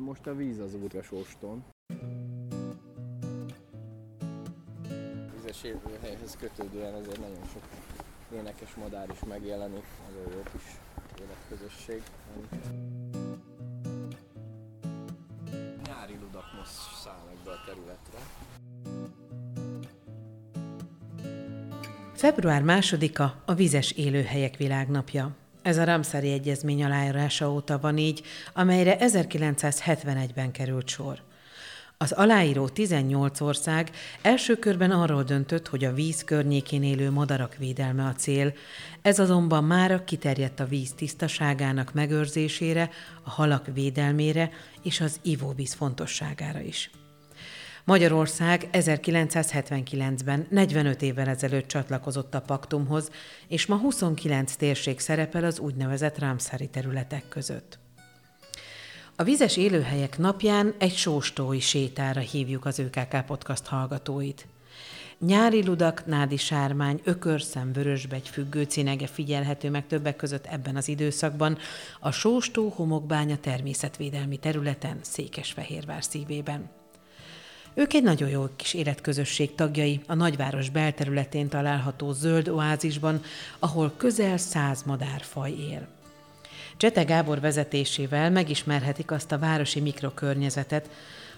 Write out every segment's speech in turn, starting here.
Most a víz az út a sóston. Vizes élőhelyhez kötődően azért nagyon sok énekes madár is megjelenik, nagyon jó kis életközösség. Nyári ludak most szállnak be a területre. Február másodika a Vizes Élőhelyek Világnapja. Ez a Ramszari Egyezmény aláírása óta van így, amelyre 1971-ben került sor. Az aláíró 18 ország első körben arról döntött, hogy a víz környékén élő madarak védelme a cél, ez azonban mára kiterjedt a víz tisztaságának megőrzésére, a halak védelmére és az ivóvíz fontosságára is. Magyarország 1979-ben, 45 évvel ezelőtt csatlakozott a paktumhoz, és ma 29 térség szerepel az úgynevezett rámszári területek között. A vizes élőhelyek napján egy sóstói sétára hívjuk az ÖKK podcast hallgatóit. Nyári ludak, nádi sármány, ökörszem, vörösbegy, függő cinege figyelhető meg többek között ebben az időszakban a Sóstó homokbánya természetvédelmi területen Székesfehérvár szívében. Ők egy nagyon jó kis életközösség tagjai a nagyváros belterületén található zöld oázisban, ahol közel száz madárfaj él. Csete Gábor vezetésével megismerhetik azt a városi mikrokörnyezetet,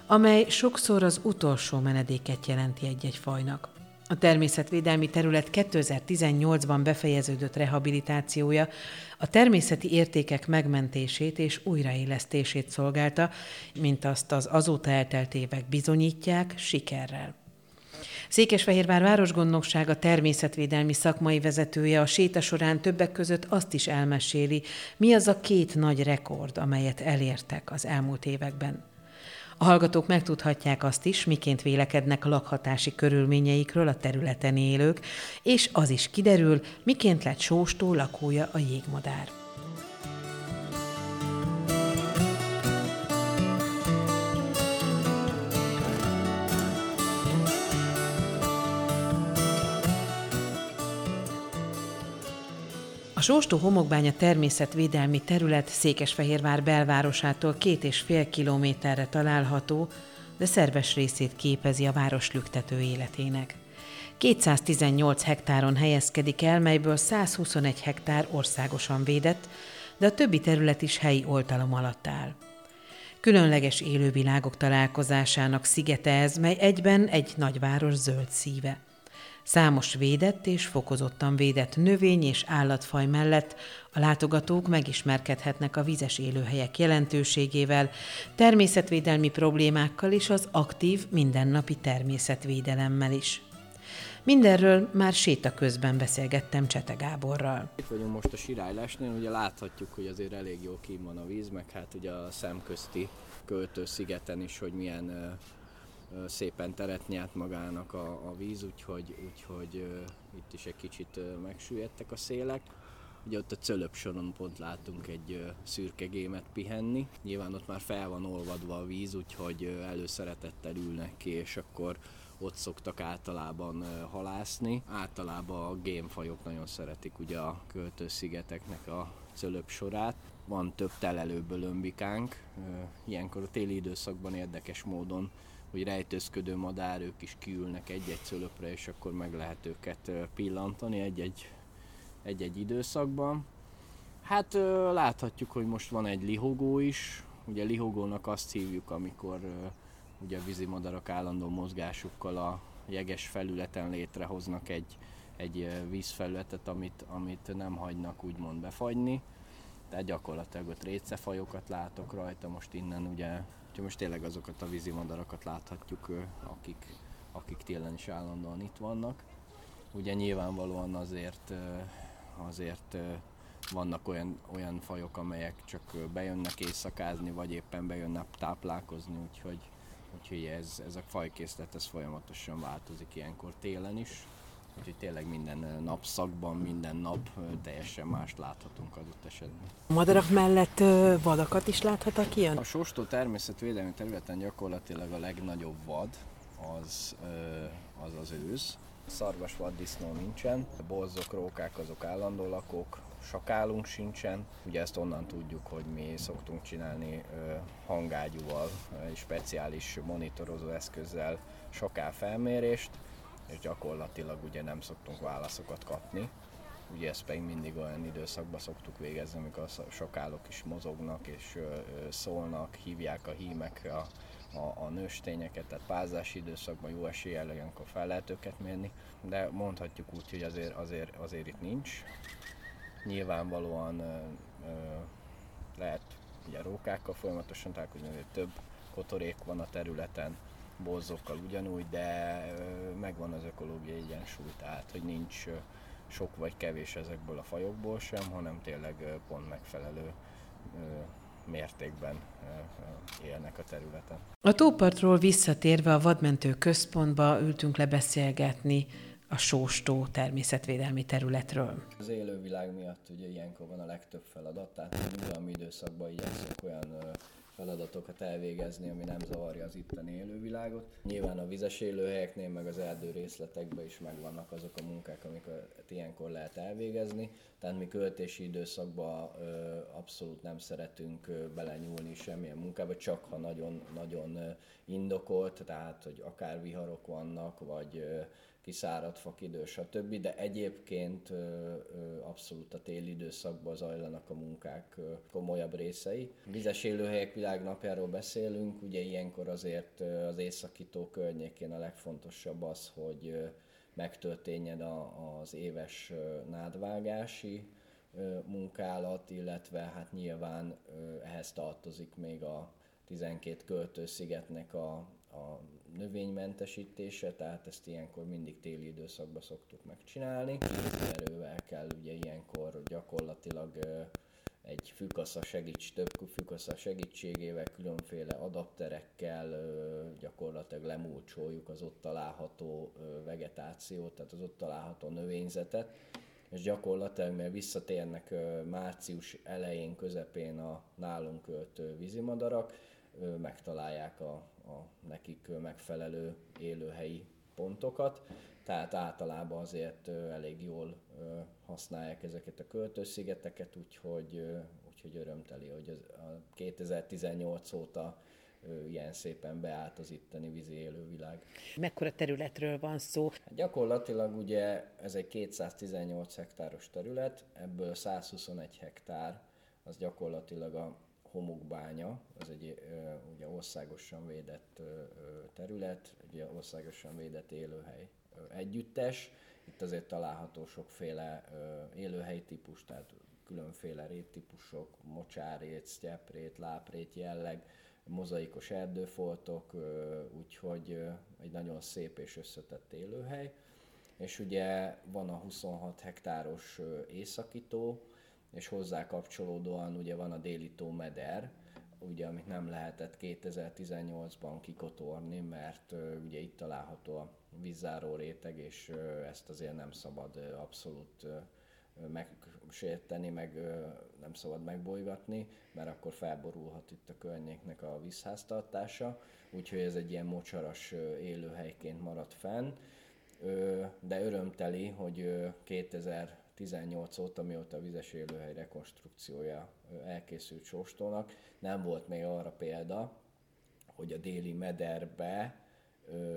amely sokszor az utolsó menedéket jelenti egy-egy fajnak. A természetvédelmi terület 2018-ban befejeződött rehabilitációja a természeti értékek megmentését és újraélesztését szolgálta, mint azt az azóta eltelt évek bizonyítják sikerrel. Székesfehérvár városgondnoksága természetvédelmi szakmai vezetője a séta során többek között azt is elmeséli, mi az a két nagy rekord, amelyet elértek az elmúlt években. A hallgatók megtudhatják azt is, miként vélekednek a lakhatási körülményeikről a területen élők, és az is kiderül, miként lett sóstó lakója a jégmadár. Sóstó homokbánya természetvédelmi terület Székesfehérvár belvárosától két és fél kilométerre található, de szerves részét képezi a város lüktető életének. 218 hektáron helyezkedik el, melyből 121 hektár országosan védett, de a többi terület is helyi oltalom alatt áll. Különleges élővilágok találkozásának szigete ez, mely egyben egy nagyváros zöld szíve – Számos védett és fokozottan védett növény és állatfaj mellett a látogatók megismerkedhetnek a vizes élőhelyek jelentőségével, természetvédelmi problémákkal és az aktív mindennapi természetvédelemmel is. Mindenről már séta közben beszélgettem Csete Gáborral. Itt vagyunk most a Sirálylásnél, ugye láthatjuk, hogy azért elég jó kín van a víz, meg hát ugye a szemközti költőszigeten is, hogy milyen szépen teret nyert magának a, a víz, úgyhogy, úgyhogy itt is egy kicsit megsüllyedtek a szélek. Ugye ott a cölöp soron pont látunk egy szürke gémet pihenni. Nyilván ott már fel van olvadva a víz, úgyhogy előszeretettel ülnek ki, és akkor ott szoktak általában halászni. Általában a gémfajok nagyon szeretik ugye a költőszigeteknek a cölöp sorát. Van több telelő lömbikánk, ilyenkor a téli időszakban érdekes módon hogy rejtőzködő madárok is kiülnek egy-egy cölöpre, és akkor meg lehet őket pillantani egy-egy, egy-egy időszakban. Hát láthatjuk, hogy most van egy lihogó is. Ugye lihogónak azt hívjuk, amikor ugye a vízimadarak állandó mozgásukkal a jeges felületen létrehoznak egy, egy vízfelületet, amit, amit nem hagynak úgymond befagyni. Tehát gyakorlatilag ott récefajokat látok rajta, most innen ugye Úgyhogy most tényleg azokat a vízimadarakat láthatjuk, akik, akik télen is állandóan itt vannak. Ugye nyilvánvalóan azért, azért vannak olyan, olyan fajok, amelyek csak bejönnek éjszakázni, vagy éppen bejönnek táplálkozni, úgyhogy, úgyhogy ez, ez a fajkészlet ez folyamatosan változik ilyenkor télen is. Úgyhogy tényleg minden napszakban, minden nap teljesen mást láthatunk adott esetben. A madarak mellett vadakat is láthatak ilyen? A Sóstó természetvédelmi területen gyakorlatilag a legnagyobb vad az az, az ősz. Szarvas vaddisznó nincsen, borzok, rókák azok állandó lakók, sakálunk sincsen. Ugye ezt onnan tudjuk, hogy mi szoktunk csinálni hangágyúval, egy speciális monitorozó eszközzel sakál felmérést, és gyakorlatilag ugye nem szoktunk válaszokat kapni. Ugye ezt pedig mindig olyan időszakban szoktuk végezni, amikor a sakálok is mozognak és szólnak, hívják a hímek a, a, a nőstényeket, tehát pázási időszakban jó eséllyel ilyenkor fel lehet őket mérni, de mondhatjuk úgy, hogy azért, azért, azért itt nincs. Nyilvánvalóan ö, ö, lehet ugye rókákkal folyamatosan találkozni, azért több kotorék van a területen, bolzokkal ugyanúgy, de megvan az ökológiai egyensúly, tehát hogy nincs sok vagy kevés ezekből a fajokból sem, hanem tényleg pont megfelelő mértékben élnek a területen. A tópartról visszatérve a vadmentő központba ültünk le beszélgetni a Sóstó természetvédelmi területről. Az élővilág miatt ugye ilyenkor van a legtöbb feladat, tehát nyugalmi időszakban igyekszünk olyan feladatokat elvégezni, ami nem zavarja az itteni élővilágot. Nyilván a vizes élőhelyeknél, meg az erdő részletekben is megvannak azok a munkák, amiket ilyenkor lehet elvégezni. Tehát mi költési időszakban ö, abszolút nem szeretünk ö, belenyúlni semmilyen munkába, csak ha nagyon-nagyon indokolt, tehát hogy akár viharok vannak, vagy ö, kiszáradt fakidő, stb. De egyébként abszolút a téli időszakban zajlanak a munkák komolyabb részei. Vizes élőhelyek világnapjáról beszélünk, ugye ilyenkor azért az északító környékén a legfontosabb az, hogy megtörténjen az éves nádvágási munkálat, illetve hát nyilván ehhez tartozik még a 12 költőszigetnek a, a növénymentesítése, tehát ezt ilyenkor mindig téli időszakban szoktuk megcsinálni. Erővel kell ugye ilyenkor gyakorlatilag egy fűkasza segíts, több fűkasza segítségével, különféle adapterekkel gyakorlatilag lemúlcsoljuk az ott található vegetációt, tehát az ott található növényzetet, és gyakorlatilag, mert visszatérnek március elején, közepén a nálunk ölt vízimadarak, megtalálják a, a nekik megfelelő élőhelyi pontokat, tehát általában azért elég jól használják ezeket a költőszigeteket, úgyhogy, úgyhogy örömteli, hogy az, a 2018 óta ilyen szépen beállt az itteni vízi élővilág. Mekkora területről van szó? Hát gyakorlatilag ugye ez egy 218 hektáros terület, ebből 121 hektár az gyakorlatilag a homokbánya, az egy ugye országosan védett terület, egy országosan védett élőhely együttes. Itt azért található sokféle élőhely típus, tehát különféle réttípusok, mocsárét, sztyeprét, láprét jelleg, mozaikos erdőfoltok, úgyhogy egy nagyon szép és összetett élőhely. És ugye van a 26 hektáros északító, és hozzá kapcsolódóan ugye van a déli tó meder, ugye, amit nem lehetett 2018-ban kikotorni, mert uh, ugye itt található a vízzáró réteg, és uh, ezt azért nem szabad uh, abszolút megsérteni, meg nem szabad megbolygatni, mert akkor felborulhat itt a környéknek a vízháztartása, úgyhogy ez egy ilyen mocsaras élőhelyként maradt fenn, de örömteli, hogy uh, 2000 18 óta, mióta a vizes élőhely rekonstrukciója elkészült Sóstónak, nem volt még arra példa, hogy a déli mederbe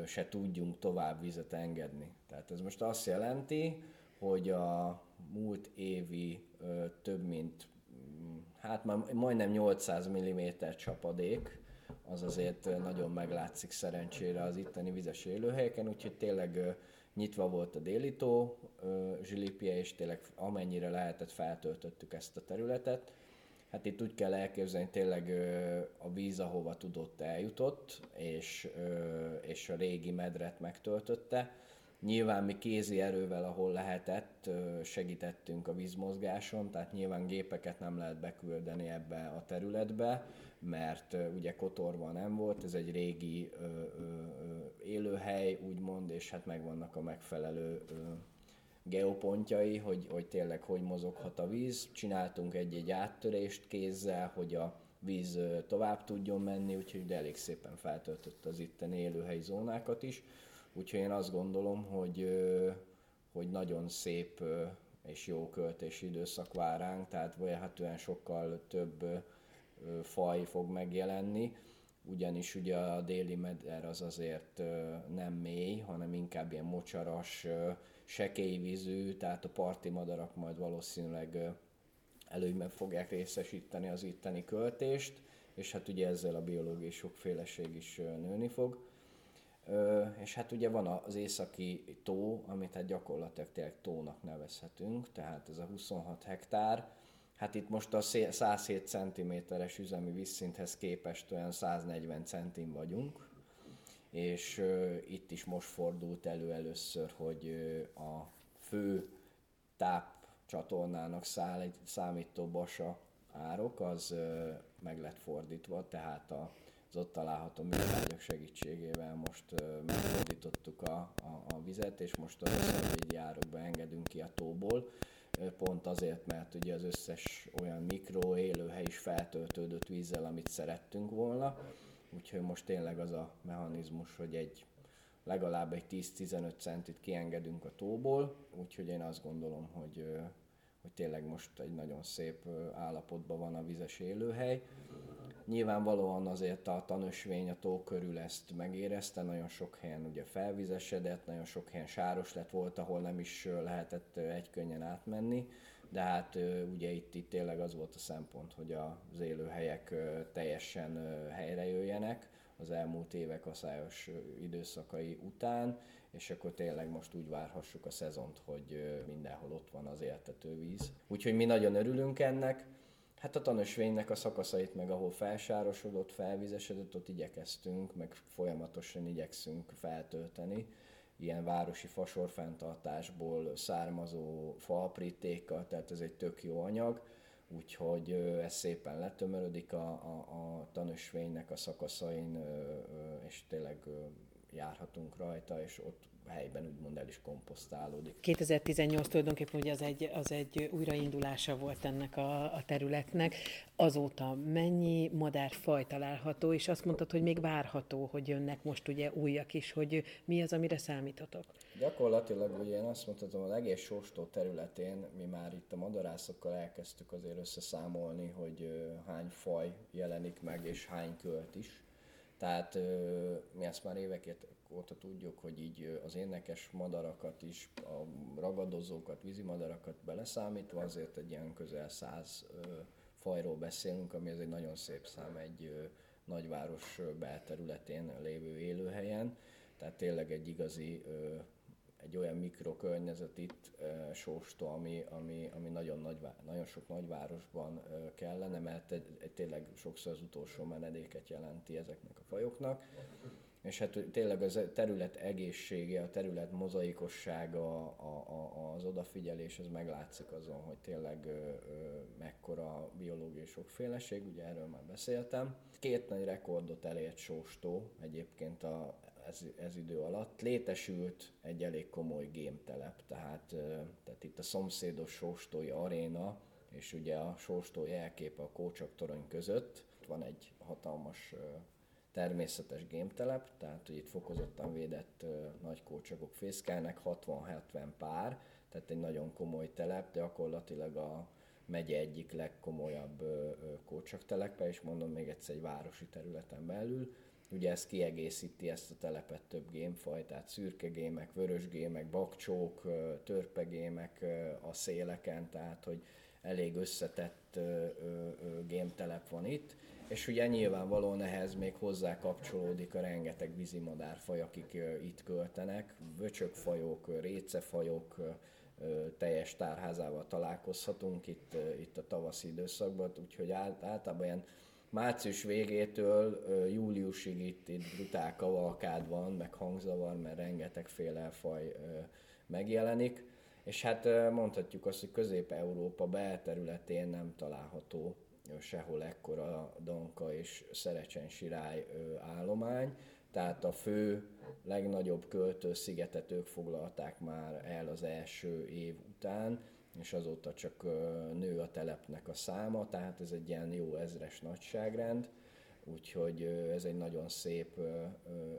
se tudjunk tovább vizet engedni. Tehát ez most azt jelenti, hogy a múlt évi több mint, mm, hát már majdnem 800 mm csapadék, az azért nagyon meglátszik szerencsére az itteni vizes élőhelyeken, úgyhogy tényleg nyitva volt a déli tó, zsilipje, és tényleg amennyire lehetett feltöltöttük ezt a területet. Hát itt úgy kell elképzelni, tényleg a víz, ahova tudott, eljutott, és, és a régi medret megtöltötte. Nyilván mi kézi erővel, ahol lehetett, segítettünk a vízmozgáson, tehát nyilván gépeket nem lehet beküldeni ebbe a területbe, mert ugye kotorva nem volt, ez egy régi ö, ö, élőhely, úgymond, és hát megvannak a megfelelő ö, geopontjai, hogy, hogy tényleg hogy mozoghat a víz. Csináltunk egy-egy áttörést kézzel, hogy a víz tovább tudjon menni, úgyhogy elég szépen feltöltött az itten élőhely zónákat is. Úgyhogy én azt gondolom, hogy, hogy nagyon szép és jó költési időszak vár ránk, tehát vélhetően sokkal több faj fog megjelenni, ugyanis ugye a déli meder az azért nem mély, hanem inkább ilyen mocsaras, sekély vízű, tehát a parti madarak majd valószínűleg előnyben fogják részesíteni az itteni költést, és hát ugye ezzel a biológiai sokféleség is nőni fog. És hát ugye van az északi tó, amit hát gyakorlatilag tényleg tónak nevezhetünk, tehát ez a 26 hektár, Hát itt most a 107 cm-es üzemi vízszinthez képest olyan 140 centim vagyunk, és itt is most fordult elő először, hogy a fő tápcsatornának száll, számító basa árok, az meg lett fordítva, tehát az ott található műtrágyak segítségével most megfordítottuk a, a, a vizet, és most a árokba engedünk ki a tóból, pont azért, mert ugye az összes olyan mikro élőhely is feltöltődött vízzel, amit szerettünk volna, úgyhogy most tényleg az a mechanizmus, hogy egy legalább egy 10-15 centit kiengedünk a tóból, úgyhogy én azt gondolom, hogy, hogy tényleg most egy nagyon szép állapotban van a vizes élőhely. Nyilvánvalóan azért a tanösvény a tó körül ezt megérezte, nagyon sok helyen ugye felvizesedett, nagyon sok helyen sáros lett volt, ahol nem is lehetett egykönnyen átmenni, de hát ugye itt, itt tényleg az volt a szempont, hogy az élőhelyek teljesen helyre jöjjenek az elmúlt évek aszályos időszakai után, és akkor tényleg most úgy várhassuk a szezont, hogy mindenhol ott van az éltető víz. Úgyhogy mi nagyon örülünk ennek, Hát a tanösvénynek a szakaszait meg, ahol felsárosodott, felvizesedett, ott igyekeztünk, meg folyamatosan igyekszünk feltölteni. Ilyen városi fasorfenntartásból származó faaprítékkal, tehát ez egy tök jó anyag, úgyhogy ez szépen letömörödik a, a, a tanösvénynek a szakaszain, és tényleg járhatunk rajta, és ott helyben úgymond el is komposztálódik. 2018 tulajdonképpen ugye az egy, az egy újraindulása volt ennek a, a területnek. Azóta mennyi madárfaj található, és azt mondtad, hogy még várható, hogy jönnek most ugye újak is, hogy mi az, amire számítotok? Gyakorlatilag ugye én azt mondhatom, az egész sóstó területén mi már itt a madarászokkal elkezdtük azért összeszámolni, hogy hány faj jelenik meg, és hány költ is. Tehát mi ezt már éveket óta tudjuk, hogy így az énekes madarakat is, a ragadozókat, vízimadarakat beleszámítva azért egy ilyen közel száz fajról beszélünk, ami ez egy nagyon szép szám egy nagyváros belterületén lévő élőhelyen. Tehát tényleg egy igazi egy olyan mikrokörnyezet itt Sóstó, ami, ami, ami nagyon, nagy, nagyon sok nagyvárosban kellene, mert egy, egy, tényleg sokszor az utolsó menedéket jelenti ezeknek a fajoknak. És hát tényleg az terület egészsége, a terület mozaikossága, a, a, az odafigyelés, ez meglátszik azon, hogy tényleg ö, ö, mekkora biológiai sokféleség, ugye erről már beszéltem. Két nagy rekordot elért Sóstó egyébként a ez, ez idő alatt. Létesült egy elég komoly gémtelep, tehát, tehát itt a szomszédos Sóstói aréna, és ugye a Sóstó jelkép a Kócsak torony között. Van egy hatalmas természetes gémtelep, tehát hogy itt fokozottan védett nagy kócsagok fészkelnek, 60-70 pár, tehát egy nagyon komoly telep, de gyakorlatilag a megye egyik legkomolyabb kócsaktelepe, és mondom még egyszer egy városi területen belül. Ugye ez kiegészíti ezt a telepet több gémfaj, tehát szürke gémek, vörös gémek, bakcsók, törpegémek a széleken, tehát hogy elég összetett gémtelep van itt, és ugye nyilvánvalóan ehhez még hozzá kapcsolódik a rengeteg vízimadárfaj, akik itt költenek, vöcsökfajok, récefajok, teljes tárházával találkozhatunk itt, itt a tavaszi időszakban, úgyhogy általában ilyen március végétől júliusig itt, itt brutál kavalkád van, meg hangzavar, mert rengetegféle faj megjelenik. És hát mondhatjuk azt, hogy Közép-Európa belterületén nem található sehol ekkora Donka és Szerecsen sirály állomány, tehát a fő, legnagyobb költőszigetet ők foglalták már el az első év után, és azóta csak nő a telepnek a száma, tehát ez egy ilyen jó ezres nagyságrend, úgyhogy ez egy nagyon szép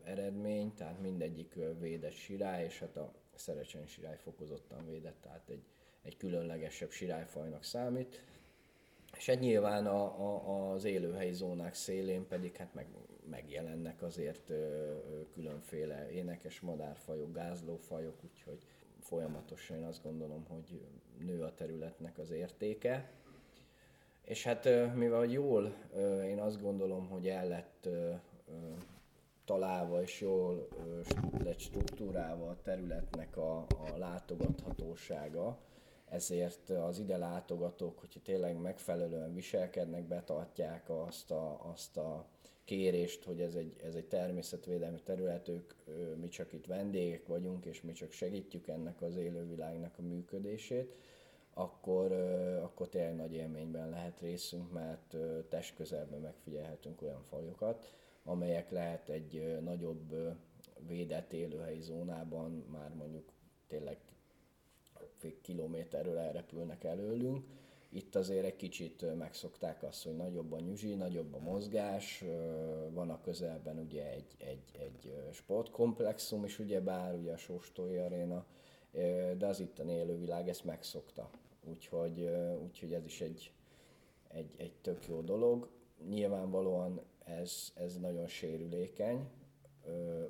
eredmény, tehát mindegyik védett sirály, és hát a Szerecsen sirály fokozottan védett, tehát egy, egy különlegesebb sirályfajnak számít. És egy nyilván a, a, az élőhelyi zónák szélén pedig hát meg, megjelennek azért ö, különféle énekes madárfajok, gázlófajok, úgyhogy folyamatosan én azt gondolom, hogy nő a területnek az értéke. És hát mivel jól, én azt gondolom, hogy el lett találva és jól lett struktúrálva a területnek a, a látogathatósága, ezért az ide látogatók, hogyha tényleg megfelelően viselkednek, betartják azt a, azt a kérést, hogy ez egy, ez egy természetvédelmi terület, ők, mi csak itt vendégek vagyunk, és mi csak segítjük ennek az élővilágnak a működését, akkor, akkor tényleg nagy élményben lehet részünk, mert testközelben megfigyelhetünk olyan fajokat, amelyek lehet egy nagyobb védett élőhelyi zónában már mondjuk tényleg kilométerről elrepülnek előlünk. Itt azért egy kicsit megszokták azt, hogy nagyobb a nyüzsi, nagyobb a mozgás, van a közelben ugye egy, egy, egy sportkomplexum is, ugye bár ugye a Sóstói Aréna, de az itteni élővilág ezt megszokta. Úgyhogy, úgyhogy ez is egy, egy, egy tök jó dolog. Nyilvánvalóan ez, ez nagyon sérülékeny,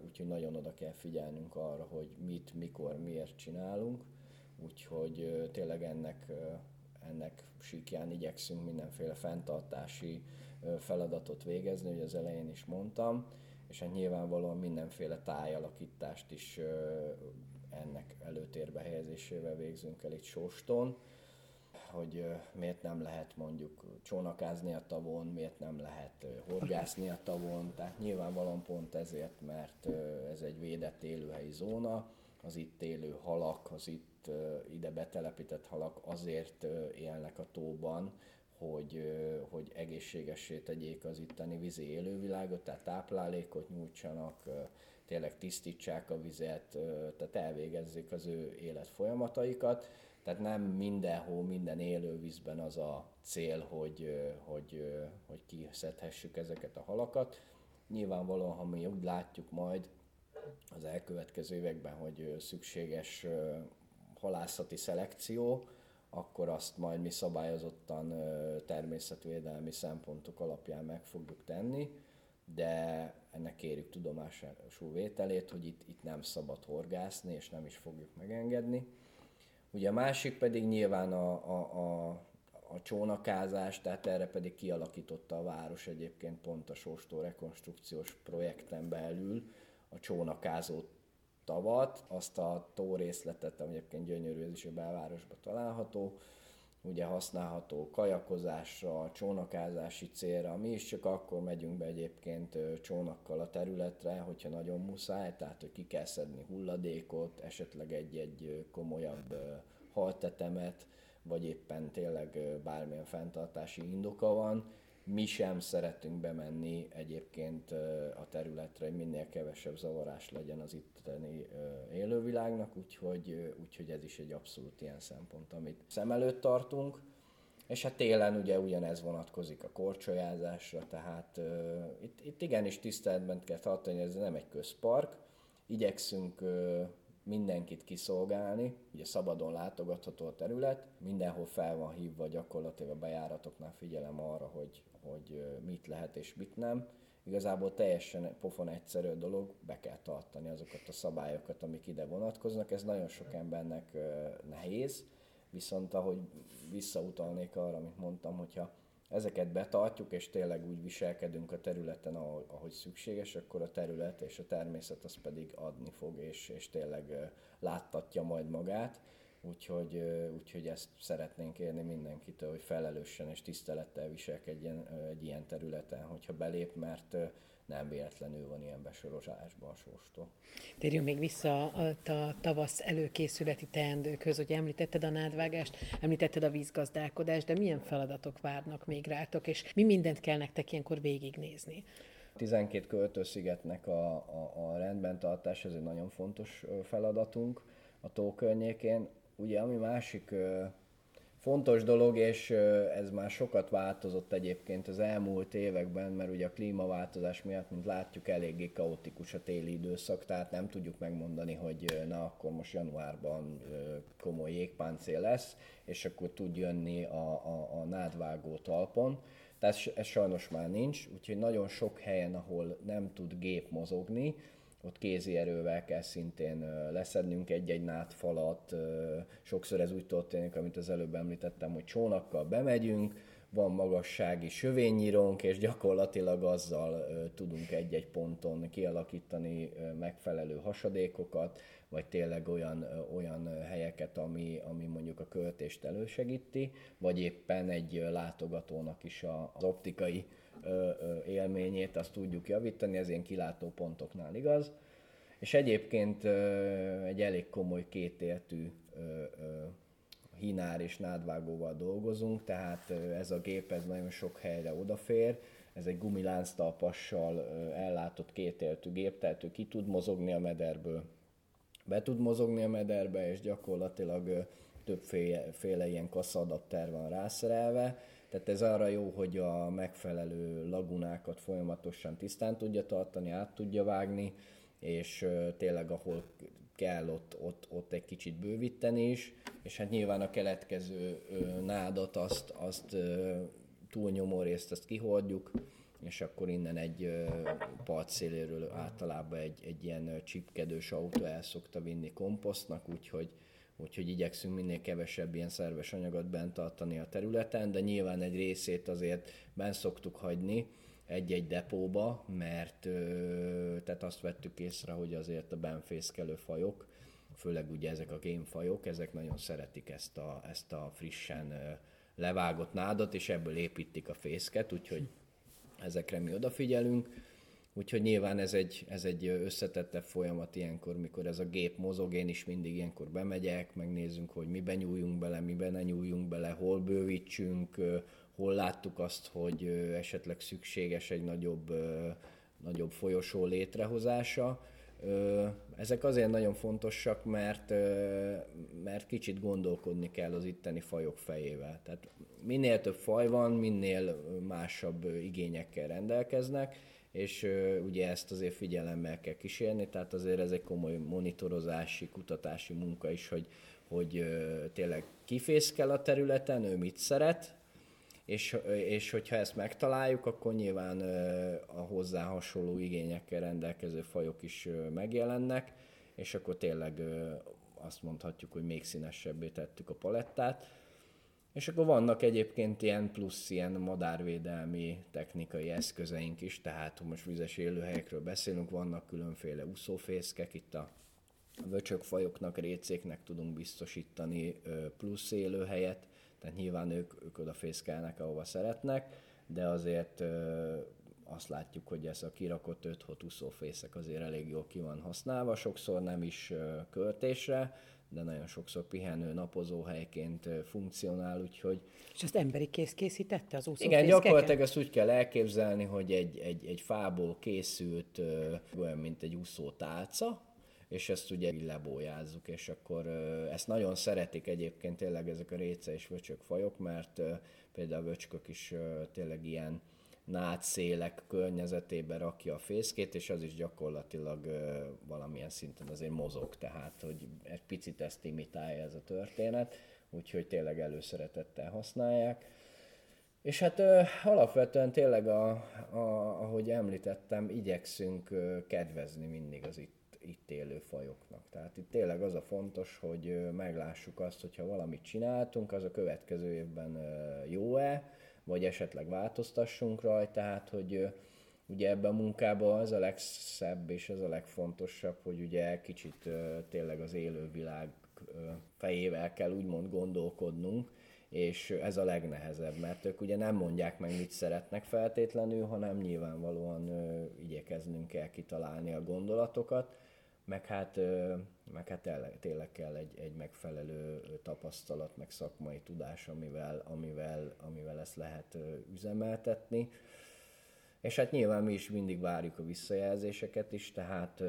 úgyhogy nagyon oda kell figyelnünk arra, hogy mit, mikor, miért csinálunk úgyhogy tényleg ennek, ennek síkján igyekszünk mindenféle fenntartási feladatot végezni, hogy az elején is mondtam, és hát nyilvánvalóan mindenféle tájalakítást is ennek előtérbe helyezésével végzünk el itt Sóston, hogy miért nem lehet mondjuk csónakázni a tavon, miért nem lehet horgászni a tavon, tehát nyilvánvalóan pont ezért, mert ez egy védett élőhelyi zóna, az itt élő halak, az itt ide betelepített halak azért élnek a tóban, hogy, hogy egészségessé tegyék az itteni vízi élővilágot, tehát táplálékot nyújtsanak, tényleg tisztítsák a vizet, tehát elvégezzék az ő életfolyamataikat. Tehát nem mindenhol, minden élővízben az a cél, hogy, hogy, hogy kiszedhessük ezeket a halakat. Nyilvánvalóan, ha mi úgy látjuk majd, az elkövetkező években, hogy szükséges halászati szelekció, akkor azt majd mi szabályozottan természetvédelmi szempontok alapján meg fogjuk tenni, de ennek kérjük tudomásul vételét, hogy itt, itt nem szabad horgászni, és nem is fogjuk megengedni. Ugye a másik pedig nyilván a, a, a, a csónakázás, tehát erre pedig kialakította a város egyébként pont a Sóstó rekonstrukciós projekten belül, a csónakázó tavat, azt a tó részletet, ami egyébként gyönyörű, ez is a belvárosban található, ugye használható kajakozásra, csónakázási célra. Mi is csak akkor megyünk be egyébként csónakkal a területre, hogyha nagyon muszáj, tehát hogy ki kell szedni hulladékot, esetleg egy-egy komolyabb haltetemet, vagy éppen tényleg bármilyen fenntartási indoka van, mi sem szeretünk bemenni egyébként a területre, hogy minél kevesebb zavarás legyen az itteni élővilágnak, úgyhogy, úgyhogy ez is egy abszolút ilyen szempont, amit szem előtt tartunk. És hát télen ugye ugyanez vonatkozik a korcsolyázásra, tehát uh, itt, itt igenis tiszteletben kell tartani, ez nem egy közpark. Igyekszünk uh, mindenkit kiszolgálni, ugye szabadon látogatható a terület, mindenhol fel van hívva gyakorlatilag a bejáratoknál figyelem arra, hogy, hogy mit lehet és mit nem. Igazából teljesen pofon egyszerű dolog, be kell tartani azokat a szabályokat, amik ide vonatkoznak. Ez nagyon sok embernek nehéz, viszont ahogy visszautalnék arra, amit mondtam, hogyha ezeket betartjuk, és tényleg úgy viselkedünk a területen, ahogy, szükséges, akkor a terület és a természet az pedig adni fog, és, és tényleg láttatja majd magát. Úgyhogy, úgyhogy ezt szeretnénk érni mindenkitől, hogy felelősen és tisztelettel viselkedjen egy ilyen területen, hogyha belép, mert nem véletlenül van ilyen besorozásban a sóstó. Térjünk még vissza a, a tavasz előkészületi teendőkhöz, hogy említetted a nádvágást, említetted a vízgazdálkodást, de milyen feladatok várnak még rátok, és mi mindent kell nektek ilyenkor végignézni? 12 költőszigetnek a, a, a rendben tartás, ez egy nagyon fontos feladatunk a tó környékén. Ugye, ami másik fontos dolog, és ez már sokat változott egyébként az elmúlt években, mert ugye a klímaváltozás miatt, mint látjuk, eléggé kaotikus a téli időszak, tehát nem tudjuk megmondani, hogy na akkor most januárban komoly jégpáncél lesz, és akkor tud jönni a, a, a nádvágó talpon. Tehát ez sajnos már nincs, úgyhogy nagyon sok helyen, ahol nem tud gép mozogni, ott kézi erővel kell szintén leszednünk egy-egy nátfalat. Sokszor ez úgy történik, amit az előbb említettem, hogy csónakkal bemegyünk, van magassági sövénynyírónk, és gyakorlatilag azzal tudunk egy-egy ponton kialakítani megfelelő hasadékokat, vagy tényleg olyan, olyan helyeket, ami, ami mondjuk a költést elősegíti, vagy éppen egy látogatónak is az optikai élményét azt tudjuk javítani, ez ilyen kilátó pontoknál igaz. És egyébként egy elég komoly kétértű hinár és nádvágóval dolgozunk, tehát ez a gép ez nagyon sok helyre odafér, ez egy gumilánctalpassal ellátott kétértű gép, tehát ő ki tud mozogni a mederből, be tud mozogni a mederbe, és gyakorlatilag többféle ilyen kasszadapter van rászerelve, tehát ez arra jó, hogy a megfelelő lagunákat folyamatosan tisztán tudja tartani, át tudja vágni, és tényleg ahol kell ott, ott, ott egy kicsit bővíteni is, és hát nyilván a keletkező nádat azt, azt túlnyomó részt azt kihordjuk, és akkor innen egy part széléről általában egy, egy ilyen csipkedős autó el szokta vinni komposztnak, úgyhogy úgyhogy igyekszünk minél kevesebb ilyen szerves anyagot bent tartani a területen, de nyilván egy részét azért bent szoktuk hagyni egy-egy depóba, mert tehát azt vettük észre, hogy azért a benfészkelő fajok, főleg ugye ezek a gémfajok, ezek nagyon szeretik ezt a, ezt a frissen levágott nádat, és ebből építik a fészket, úgyhogy ezekre mi odafigyelünk Úgyhogy nyilván ez egy, ez egy összetettebb folyamat ilyenkor, mikor ez a gép mozog, én is mindig ilyenkor bemegyek, megnézzünk, hogy miben nyúljunk bele, miben ne nyúljunk bele, hol bővítsünk, hol láttuk azt, hogy esetleg szükséges egy nagyobb, nagyobb folyosó létrehozása. Ezek azért nagyon fontosak, mert, mert kicsit gondolkodni kell az itteni fajok fejével. Tehát minél több faj van, minél másabb igényekkel rendelkeznek, és ugye ezt azért figyelemmel kell kísérni, tehát azért ez egy komoly monitorozási, kutatási munka is, hogy, hogy tényleg kifészkel a területen, ő mit szeret, és, és hogyha ezt megtaláljuk, akkor nyilván a hozzá hasonló igényekkel rendelkező fajok is megjelennek, és akkor tényleg azt mondhatjuk, hogy még színesebbé tettük a palettát. És akkor vannak egyébként ilyen plusz ilyen madárvédelmi technikai eszközeink is, tehát most vizes élőhelyekről beszélünk, vannak különféle úszófészkek, itt a vöcsökfajoknak, récéknek tudunk biztosítani plusz élőhelyet, tehát nyilván ők, ők odafészkelnek, ahova szeretnek, de azért azt látjuk, hogy ez a kirakott 5 úszófészek azért elég jól ki van használva, sokszor nem is költésre, de nagyon sokszor pihenő, napozó helyként funkcionál, úgyhogy... És ezt emberi kész készítette az úszó Igen, gyakorlatilag ezt úgy kell elképzelni, hogy egy, egy, egy fából készült olyan, mint egy úszó tálca, és ezt ugye lebójázzuk, és akkor ezt nagyon szeretik egyébként tényleg ezek a réce és vöcsök fajok, mert például a vöcskök is tényleg ilyen nátszélek környezetében rakja a fészkét, és az is gyakorlatilag valamilyen szinten azért mozog, tehát hogy egy picit ezt imitálja ez a történet, úgyhogy tényleg előszeretettel használják. És hát ö, alapvetően tényleg, a, a, ahogy említettem, igyekszünk ö, kedvezni mindig az itt itt élő fajoknak. Tehát itt tényleg az a fontos, hogy meglássuk azt, hogyha valamit csináltunk, az a következő évben jó-e, vagy esetleg változtassunk rajta, tehát hogy ugye ebben a munkában az a legszebb és az a legfontosabb, hogy ugye kicsit tényleg az élővilág fejével kell úgymond gondolkodnunk, és ez a legnehezebb, mert ők ugye nem mondják meg, mit szeretnek feltétlenül, hanem nyilvánvalóan igyekeznünk kell kitalálni a gondolatokat, meg hát, meg hát tényleg kell egy, egy megfelelő tapasztalat, meg szakmai tudás, amivel, amivel, amivel ezt lehet üzemeltetni. És hát nyilván mi is mindig várjuk a visszajelzéseket is, tehát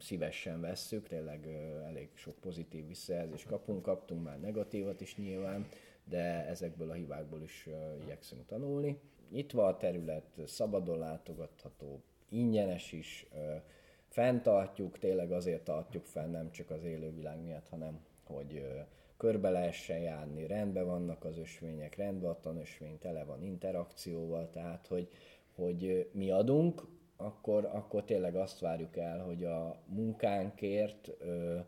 szívesen vesszük, tényleg elég sok pozitív visszajelzést kapunk, kaptunk már negatívat is nyilván, de ezekből a hibákból is igyekszünk tanulni. Van a terület, szabadon látogatható, ingyenes is, fenntartjuk, tényleg azért tartjuk fenn, nem csak az élővilág miatt, hanem hogy körbe lehessen járni, rendben vannak az ösvények, rendben a tanösvény, tele van interakcióval, tehát hogy, hogy mi adunk, akkor, akkor tényleg azt várjuk el, hogy a munkánkért ö,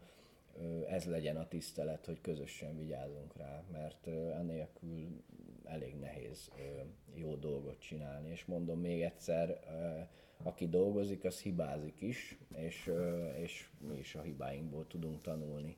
ö, ez legyen a tisztelet, hogy közösen vigyázunk rá, mert enélkül elég nehéz ö, jó dolgot csinálni. És mondom még egyszer, aki dolgozik, az hibázik is, és, és mi is a hibáinkból tudunk tanulni.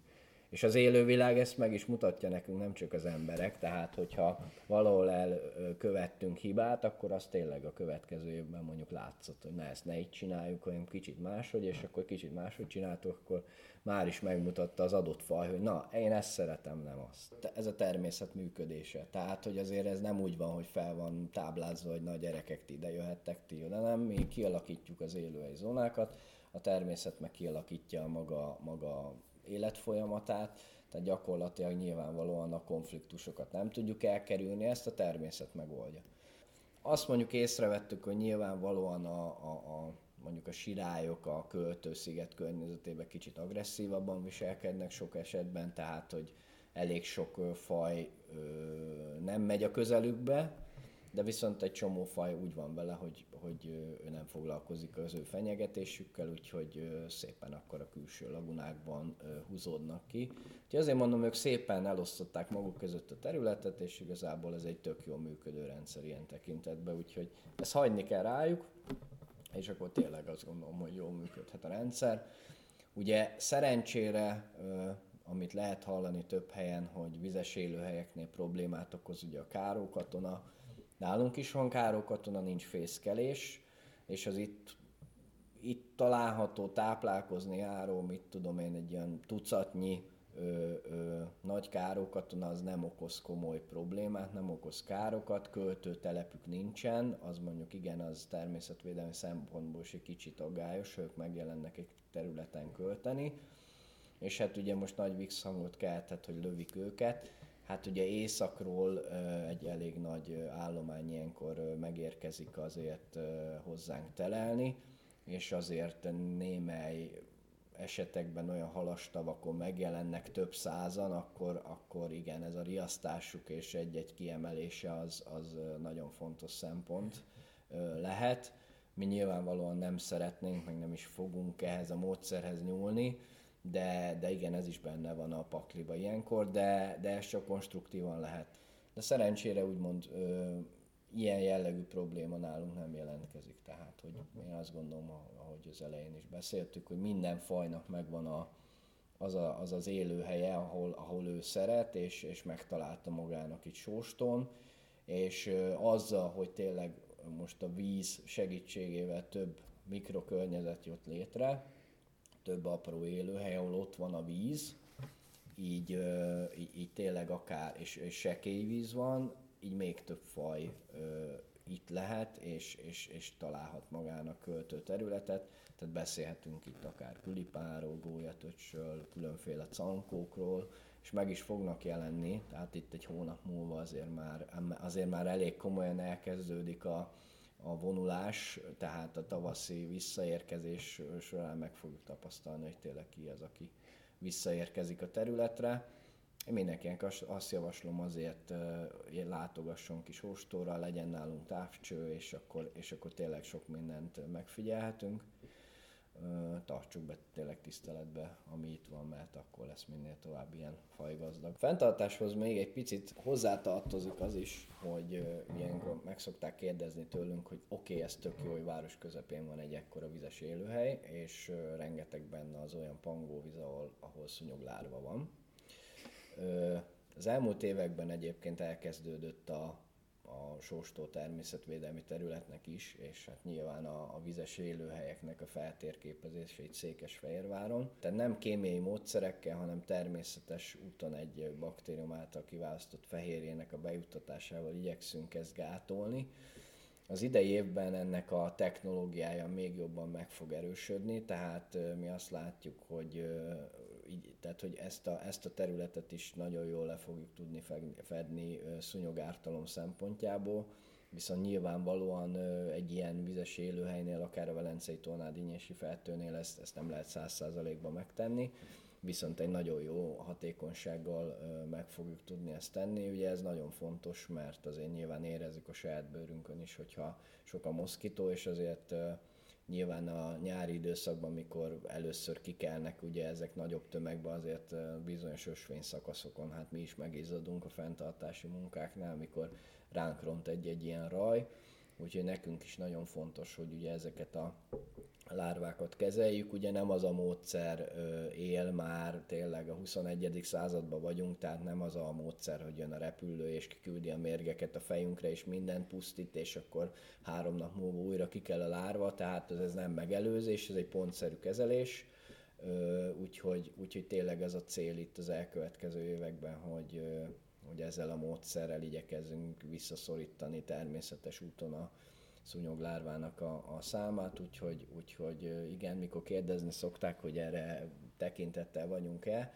És az élővilág ezt meg is mutatja nekünk, nem csak az emberek, tehát hogyha valahol elkövettünk hibát, akkor az tényleg a következő évben mondjuk látszott, hogy ne ezt ne így csináljuk, hanem kicsit máshogy, és akkor kicsit máshogy csináltuk, akkor már is megmutatta az adott faj, hogy na, én ezt szeretem, nem azt. Ez a természet működése. Tehát, hogy azért ez nem úgy van, hogy fel van táblázva, hogy na gyerekek, ti ide jöhettek, ti oda, nem, mi kialakítjuk az élőhely zónákat, a természet meg kialakítja maga, maga életfolyamatát, tehát gyakorlatilag nyilvánvalóan a konfliktusokat nem tudjuk elkerülni, ezt a természet megoldja. Azt mondjuk észrevettük, hogy nyilvánvalóan a, a, a mondjuk a sirályok a költősziget környezetében kicsit agresszívabban viselkednek sok esetben, tehát hogy elég sok faj ö, nem megy a közelükbe, de viszont egy csomó faj úgy van vele, hogy, hogy ő nem foglalkozik az ő fenyegetésükkel, úgyhogy szépen akkor a külső lagunákban húzódnak ki. Úgyhogy azért mondom, ők szépen elosztották maguk között a területet, és igazából ez egy tök jól működő rendszer ilyen tekintetben, úgyhogy ezt hagyni kell rájuk, és akkor tényleg azt gondolom, hogy jól működhet a rendszer. Ugye szerencsére, amit lehet hallani több helyen, hogy vizes élőhelyeknél problémát okoz ugye a kárókatona, Nálunk is van katona, nincs fészkelés, és az itt, itt található táplálkozni járó, mit tudom én, egy ilyen tucatnyi ö, ö, nagy károkatona az nem okoz komoly problémát, nem okoz károkat, költőtelepük nincsen, az mondjuk igen, az természetvédelmi szempontból is egy kicsit aggályos, ők megjelennek egy területen költeni, és hát ugye most nagy vixhangot keltett, hogy lövik őket, Hát ugye északról egy elég nagy állomány ilyenkor megérkezik azért hozzánk telelni, és azért némely esetekben olyan halastavakon megjelennek több százan, akkor, akkor igen, ez a riasztásuk és egy-egy kiemelése az, az nagyon fontos szempont lehet. Mi nyilvánvalóan nem szeretnénk, meg nem is fogunk ehhez a módszerhez nyúlni, de, de igen, ez is benne van a pakliba ilyenkor, de, de ez csak konstruktívan lehet. De szerencsére úgymond ö, ilyen jellegű probléma nálunk nem jelentkezik, tehát hogy én azt gondolom, ahogy az elején is beszéltük, hogy minden fajnak megvan a, az, a, az az élőhelye, ahol, ahol ő szeret, és, és megtalálta magának itt sóston, és ö, azzal, hogy tényleg most a víz segítségével több mikrokörnyezet jött létre, több apró élőhely, ahol ott van a víz, így, így, így tényleg akár, és, és sekély víz van, így még több faj itt lehet, és, és, és találhat magának költő területet, tehát beszélhetünk itt akár külipáról, gólyatöcsről, különféle cankókról, és meg is fognak jelenni, tehát itt egy hónap múlva azért már, azért már elég komolyan elkezdődik a, a vonulás, tehát a tavaszi visszaérkezés során meg fogjuk tapasztalni, hogy tényleg ki az, aki visszaérkezik a területre. Én mindenkinek azt javaslom azért, hogy látogasson kis hóstóra, legyen nálunk távcső, és akkor, és akkor tényleg sok mindent megfigyelhetünk tartsuk be tényleg tiszteletbe, ami itt van, mert akkor lesz minél tovább ilyen fajgazdag. Fentartáshoz még egy picit hozzátartozik az is, hogy ilyenkor meg szokták kérdezni tőlünk, hogy oké, okay, ez tök jó, hogy város közepén van egy ekkora vizes élőhely, és rengeteg benne az olyan pangóvíz, ahol, ahol szúnyoglárva van. Az elmúlt években egyébként elkezdődött a a Sóstó természetvédelmi területnek is, és hát nyilván a, a vizes élőhelyeknek a feltérképezése itt Székesfehérváron. Tehát nem kémiai módszerekkel, hanem természetes úton egy baktérium által kiválasztott fehérjének a bejuttatásával igyekszünk ezt gátolni Az idei évben ennek a technológiája még jobban meg fog erősödni, tehát mi azt látjuk, hogy, így, tehát, hogy ezt, a, ezt a területet is nagyon jól le fogjuk tudni fedni szúnyogártalom szempontjából viszont nyilvánvalóan egy ilyen vizes élőhelynél, akár a Velencei Tornád Inyesi feltőnél ezt, ezt nem lehet száz százalékban megtenni, viszont egy nagyon jó hatékonysággal meg fogjuk tudni ezt tenni. Ugye ez nagyon fontos, mert azért nyilván érezzük a saját bőrünkön is, hogyha sok a moszkító, és azért nyilván a nyári időszakban, mikor először kikelnek ugye ezek nagyobb tömegben, azért bizonyos ösvény szakaszokon, hát mi is megizzadunk a fenntartási munkáknál, amikor ránk ront egy-egy ilyen raj, úgyhogy nekünk is nagyon fontos, hogy ugye ezeket a lárvákat kezeljük. Ugye nem az a módszer él már, tényleg a 21. században vagyunk, tehát nem az a módszer, hogy jön a repülő és kiküldi a mérgeket a fejünkre, és mindent pusztít, és akkor három nap múlva újra ki kell a lárva, tehát ez nem megelőzés, ez egy pontszerű kezelés. Úgyhogy, úgyhogy tényleg ez a cél itt az elkövetkező években, hogy, hogy ezzel a módszerrel igyekezzünk visszaszorítani természetes úton a szúnyoglárvának a, a számát, úgyhogy, úgyhogy igen, mikor kérdezni szokták, hogy erre tekintettel vagyunk-e,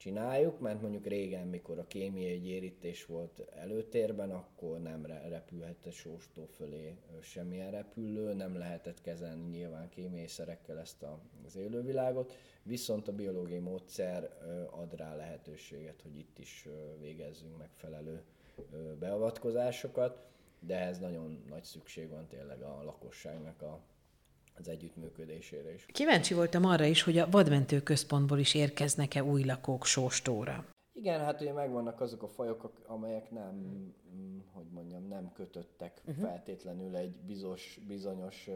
csináljuk, mert mondjuk régen, mikor a kémiai gyérítés volt előtérben, akkor nem repülhetett sóstó fölé semmilyen repülő, nem lehetett kezelni nyilván kémiai szerekkel ezt az élővilágot, viszont a biológiai módszer ad rá lehetőséget, hogy itt is végezzünk megfelelő beavatkozásokat, de ehhez nagyon nagy szükség van tényleg a lakosságnak a az együttműködésére is. Kíváncsi voltam arra is, hogy a vadmentő központból is érkeznek-e új lakók sóstóra. Igen, hát ugye megvannak azok a fajok, amelyek nem, hogy mondjam, nem kötöttek uh-huh. feltétlenül egy bizos, bizonyos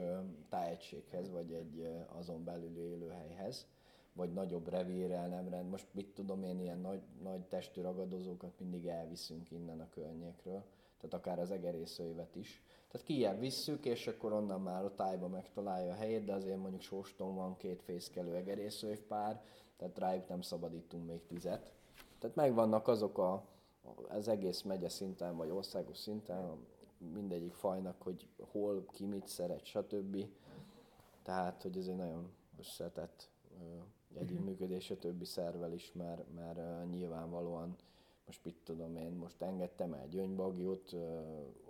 tájegységhez, vagy egy azon belül élőhelyhez, vagy nagyobb revírrel nem rend. Most mit tudom én, ilyen nagy, nagy testű ragadozókat mindig elviszünk innen a környékről, tehát akár az egerészőévet is tehát kijebb visszük, és akkor onnan már a tájba megtalálja a helyét, de azért mondjuk sóston van két fészkelő egerészőv pár, tehát rájuk nem szabadítunk még tizet. Tehát megvannak azok a, az egész megye szinten, vagy országos szinten, mindegyik fajnak, hogy hol, ki mit szeret, stb. Tehát, hogy ez egy nagyon összetett együttműködés a többi szervel is, mert, mert nyilvánvalóan most mit tudom én, most engedtem el gyöngybagyót ö,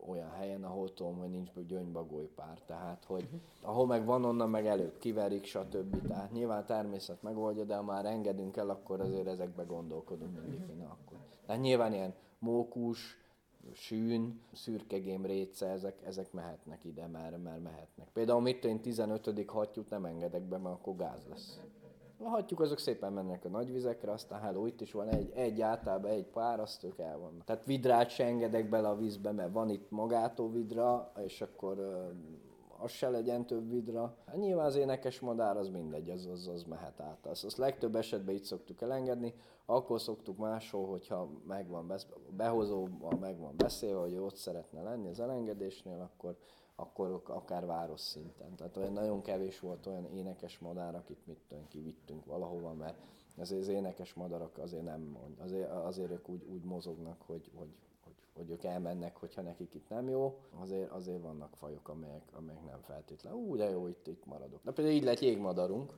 olyan helyen, ahol tudom, hogy nincs gyöngybagoly pár, tehát hogy ahol meg van, onnan meg előbb kiverik, stb. Tehát nyilván természet megoldja, de ha már engedünk el, akkor azért ezekbe gondolkodunk mindig, hogy akkor. Tehát nyilván ilyen mókus, sűn, szürkegém réce, ezek, ezek mehetnek ide, mert, mert mehetnek. Például mit én 15. hattyút nem engedek be, mert akkor gáz lesz. A hattyúk azok szépen mennek a nagy vizekre, aztán hello, itt is van egy, egy általában egy pár, azt ők el vannak. Tehát vidrát se engedek bele a vízbe, mert van itt magától vidra, és akkor az se legyen több vidra. Hát nyilván az énekes madár az mindegy, az, az, az mehet át. Azt, azt legtöbb esetben itt szoktuk elengedni, akkor szoktuk máshol, hogyha megvan besz- behozóban meg van beszélve, hogy ott szeretne lenni az elengedésnél, akkor akkor akár város szinten. Tehát olyan nagyon kevés volt olyan énekes madár, akit mit tudom, kivittünk valahova, mert azért az énekes madarak azért nem, azért, azért ők úgy, úgy mozognak, hogy, hogy, hogy, hogy ők elmennek, hogyha nekik itt nem jó. Azért, azért vannak fajok, amelyek, amelyek nem feltétlenül. Ú, de jó, itt, itt maradok. De például így lett jégmadarunk,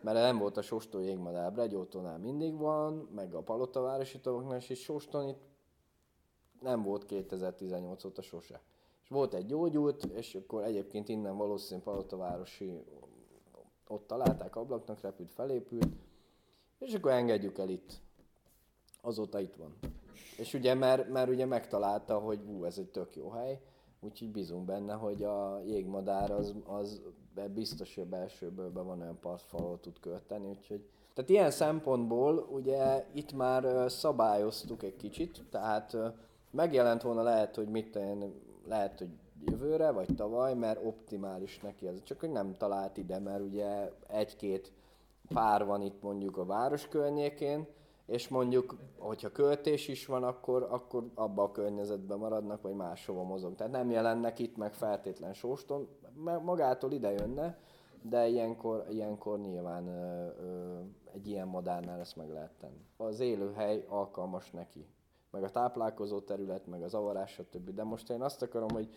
mert nem volt a sostó jégmadár, Bregyótónál mindig van, meg a Palotavárosi tavaknál is, és Soston itt nem volt 2018 óta sose volt egy gyógyult, és akkor egyébként innen valószínűleg Palotavárosi ott találták, ablaknak repült, felépült, és akkor engedjük el itt. Azóta itt van. És ugye, mert, mert ugye megtalálta, hogy hú, ez egy tök jó hely, úgyhogy bízunk benne, hogy a jégmadár az, az biztos, hogy a belsőből van olyan partfal, ahol tud költeni, úgyhogy tehát ilyen szempontból ugye itt már szabályoztuk egy kicsit, tehát megjelent volna lehet, hogy mit én lehet, hogy jövőre, vagy tavaly, mert optimális neki ez. Csak hogy nem talált ide, mert ugye egy-két pár van itt mondjuk a város környékén, és mondjuk, hogyha költés is van, akkor, akkor abba a környezetben maradnak, vagy máshova mozog. Tehát nem jelennek itt meg feltétlen sóston, magától ide jönne, de ilyenkor, ilyenkor nyilván ö, ö, egy ilyen madárnál ezt meg lehet tenni. Az élőhely alkalmas neki meg a táplálkozó terület, meg az avarás, stb. De most én azt akarom, hogy,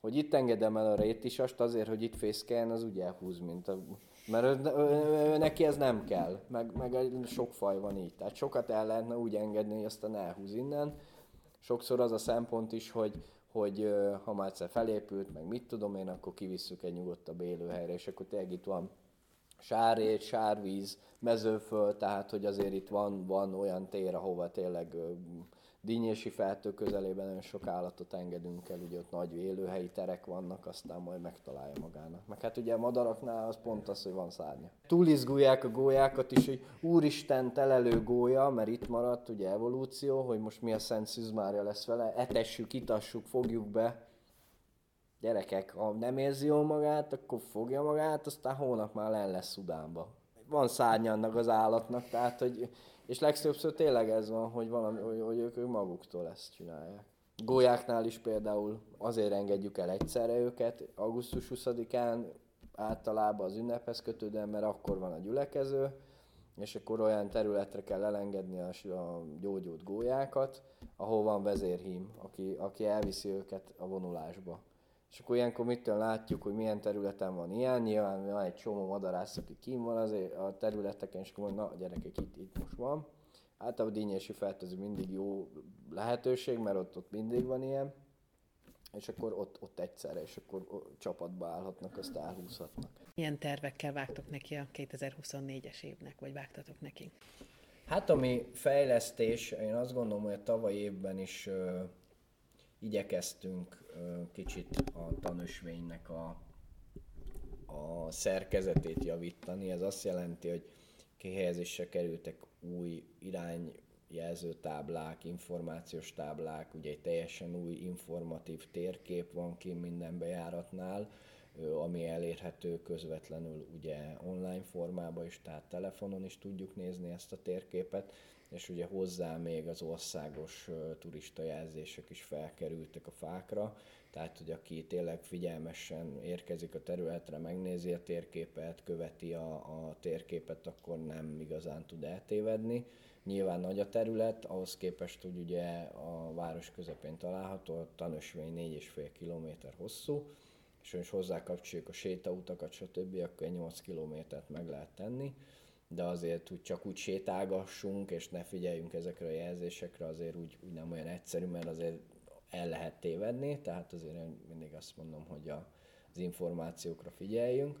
hogy itt engedem el a rétisast azért, hogy itt fészkeljen, az úgy elhúz, mint a... Mert ő, ő, ő, neki ez nem kell, meg, meg sok faj van így. Tehát sokat el lehetne úgy engedni, hogy aztán elhúz innen. Sokszor az a szempont is, hogy, hogy ha már egyszer felépült, meg mit tudom én, akkor kivisszük egy nyugodtabb élőhelyre, és akkor tényleg itt van sárét, sárvíz, mezőföld, tehát hogy azért itt van, van olyan tér, ahova tényleg Dínyési feltő közelében nagyon sok állatot engedünk el, ugye ott nagy élőhelyi terek vannak, aztán majd megtalálja magának. Meg hát ugye a madaraknál az pont az, hogy van szárnya. Túlizgulják a gólyákat is, hogy úristen telelő gólya, mert itt maradt ugye evolúció, hogy most mi a Szent Szűzmárja lesz vele, etessük, itassuk, fogjuk be. Gyerekek, ha nem érzi jól magát, akkor fogja magát, aztán hónap már len lesz Szudánba. Van szárnya annak az állatnak, tehát hogy és legtöbbször tényleg ez van, hogy, valami, hogy, hogy ők, ők maguktól ezt csinálják. Gólyáknál is például azért engedjük el egyszerre őket, augusztus 20-án általában az ünnephez kötődően, mert akkor van a gyülekező, és akkor olyan területre kell elengedni a, a gyógyult gólyákat, ahol van vezérhím, aki, aki elviszi őket a vonulásba. És akkor ilyenkor mitől látjuk, hogy milyen területen van ilyen, nyilván van egy csomó madarász, aki kim van azért a területeken, és akkor na gyerekek, itt, itt most van. Általában dínyési fertőző mindig jó lehetőség, mert ott, ott mindig van ilyen, és akkor ott, ott egyszerre, és akkor csapatba állhatnak, azt elhúzhatnak. Milyen tervekkel vágtok neki a 2024-es évnek, vagy vágtatok neki? Hát ami fejlesztés, én azt gondolom, hogy a tavaly évben is igyekeztünk kicsit a tanösvénynek a, a szerkezetét javítani. Ez azt jelenti, hogy kihelyezésre kerültek új irányjelző táblák, információs táblák, ugye egy teljesen új informatív térkép van ki minden bejáratnál, ami elérhető közvetlenül ugye online formában is, tehát telefonon is tudjuk nézni ezt a térképet és ugye hozzá még az országos turista jelzések is felkerültek a fákra, tehát hogy aki tényleg figyelmesen érkezik a területre, megnézi a térképet, követi a, a térképet, akkor nem igazán tud eltévedni. Nyilván nagy a terület, ahhoz képest, hogy ugye a város közepén található, a tanösvény 4,5 km hosszú, és ha hozzá kapcsoljuk a sétautakat, stb., akkor 8 kilométert meg lehet tenni de azért úgy csak úgy sétálgassunk, és ne figyeljünk ezekre a jelzésekre, azért úgy, úgy nem olyan egyszerű, mert azért el lehet tévedni, tehát azért én mindig azt mondom, hogy a, az információkra figyeljünk.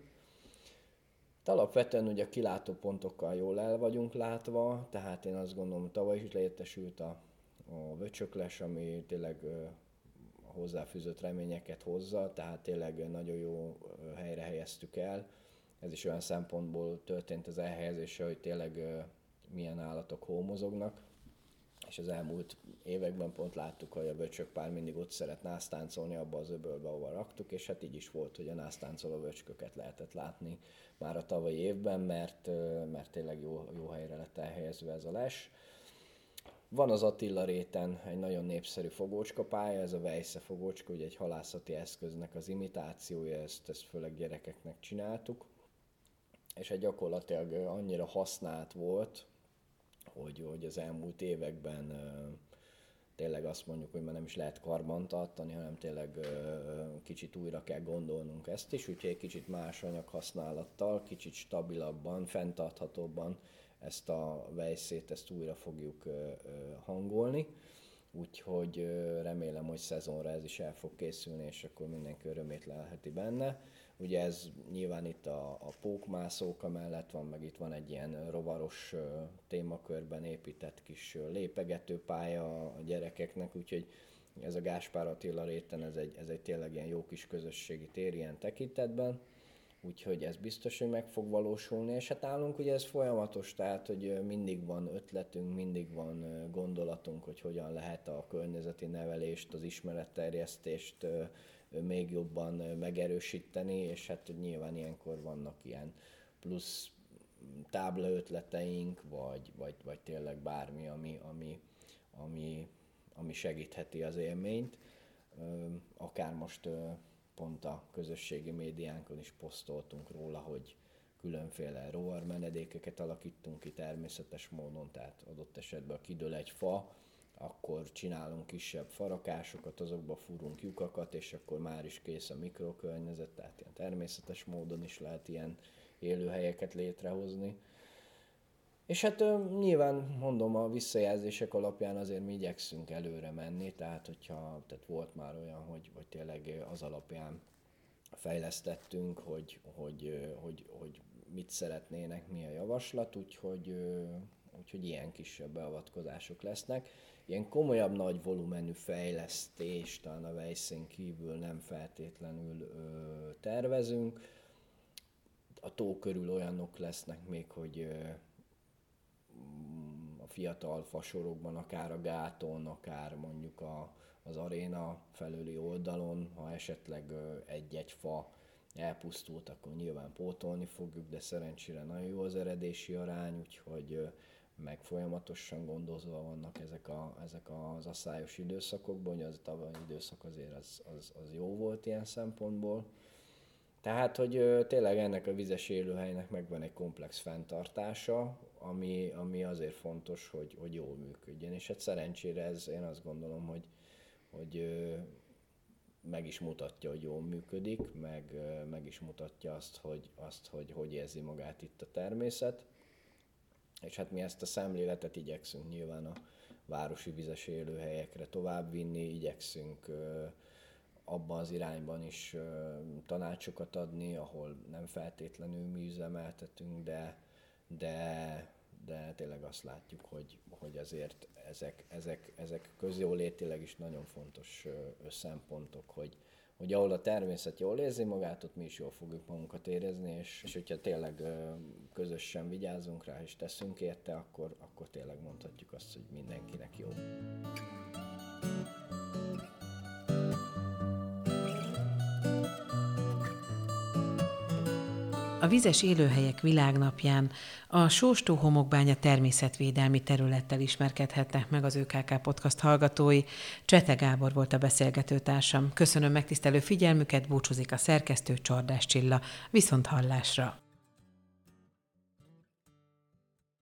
De alapvetően ugye a kilátó pontokkal jól el vagyunk látva, tehát én azt gondolom, tavaly is létesült a, a vöcsökles, ami tényleg hozzáfűzött reményeket hozza, tehát tényleg nagyon jó helyre helyeztük el ez is olyan szempontból történt az elhelyezése, hogy tényleg milyen állatok hol mozognak, és az elmúlt években pont láttuk, hogy a vöcsökpár mindig ott szeret násztáncolni abba az öbölbe, ahova raktuk, és hát így is volt, hogy a násztáncoló vöcsköket lehetett látni már a tavalyi évben, mert, mert tényleg jó, jó helyre lett elhelyezve ez a les. Van az Attila réten egy nagyon népszerű fogócskapálya, ez a Vejsze fogócska, ugye egy halászati eszköznek az imitációja, ezt, ezt főleg gyerekeknek csináltuk. És egy gyakorlatilag annyira használt volt, hogy, hogy az elmúlt években tényleg azt mondjuk, hogy már nem is lehet karban tartani, hanem tényleg kicsit újra kell gondolnunk ezt is, úgyhogy egy kicsit más anyaghasználattal, kicsit stabilabban, fenntarthatóbban ezt a vejszét, ezt újra fogjuk hangolni. Úgyhogy remélem, hogy szezonra ez is el fog készülni, és akkor mindenki örömét lelheti benne. Ugye ez nyilván itt a, a pókmászóka mellett van, meg itt van egy ilyen rovaros témakörben épített kis lépegető pálya a gyerekeknek, úgyhogy ez a Gáspár Attila réten, ez egy, ez egy tényleg ilyen jó kis közösségi tér ilyen tekintetben úgyhogy ez biztos, hogy meg fog valósulni, és hát állunk ugye ez folyamatos, tehát hogy mindig van ötletünk, mindig van gondolatunk, hogy hogyan lehet a környezeti nevelést, az ismeretterjesztést még jobban megerősíteni, és hát nyilván ilyenkor vannak ilyen plusz tábla ötleteink, vagy, vagy, vagy tényleg bármi, ami, ami, ami, ami segítheti az élményt. Akár most pont a közösségi médiánkon is posztoltunk róla, hogy különféle rovar menedékeket alakítunk ki természetes módon, tehát adott esetben kidől egy fa, akkor csinálunk kisebb farakásokat, azokba fúrunk lyukakat, és akkor már is kész a mikrokörnyezet, tehát ilyen természetes módon is lehet ilyen élőhelyeket létrehozni. És hát nyilván mondom, a visszajelzések alapján azért mi igyekszünk előre menni, tehát hogyha tehát volt már olyan, hogy, hogy tényleg az alapján fejlesztettünk, hogy, hogy, hogy, hogy mit szeretnének, mi a javaslat, úgyhogy, úgyhogy ilyen kisebb beavatkozások lesznek. Ilyen komolyabb, nagy volumenű fejlesztés talán a Vejszén kívül nem feltétlenül tervezünk. A tó körül olyanok lesznek még, hogy fiatal fasorokban, akár a gáton, akár mondjuk a, az aréna felőli oldalon, ha esetleg egy-egy fa elpusztult, akkor nyilván pótolni fogjuk, de szerencsére nagyon jó az eredési arány, úgyhogy meg folyamatosan gondozva vannak ezek, a, ezek az asszályos időszakokban, hogy az tavalyi időszak azért az, az, az jó volt ilyen szempontból. Tehát, hogy tényleg ennek a vizes élőhelynek megvan egy komplex fenntartása, ami, ami azért fontos, hogy, hogy jól működjön. És hát szerencsére ez, én azt gondolom, hogy, hogy meg is mutatja, hogy jól működik, meg, meg is mutatja azt hogy, azt, hogy hogy érzi magát itt a természet. És hát mi ezt a szemléletet igyekszünk nyilván a városi vizes élőhelyekre továbbvinni, igyekszünk abban az irányban is tanácsokat adni, ahol nem feltétlenül mi üzemeltetünk, de, de, de tényleg azt látjuk, hogy, hogy azért ezek, ezek, ezek közjólétileg is nagyon fontos szempontok, hogy, hogy ahol a természet jól érzi magát, ott mi is jól fogjuk magunkat érezni, és, és hogyha tényleg közösen vigyázunk rá és teszünk érte, akkor, akkor tényleg mondhatjuk azt, hogy mindenkinek jó. A Vizes Élőhelyek Világnapján a Sóstó Homokbánya természetvédelmi területtel ismerkedhetnek meg az ÖKK podcast hallgatói. Csete Gábor volt a beszélgetőtársam. Köszönöm megtisztelő figyelmüket, búcsúzik a szerkesztő Csordás Csilla. Viszont hallásra!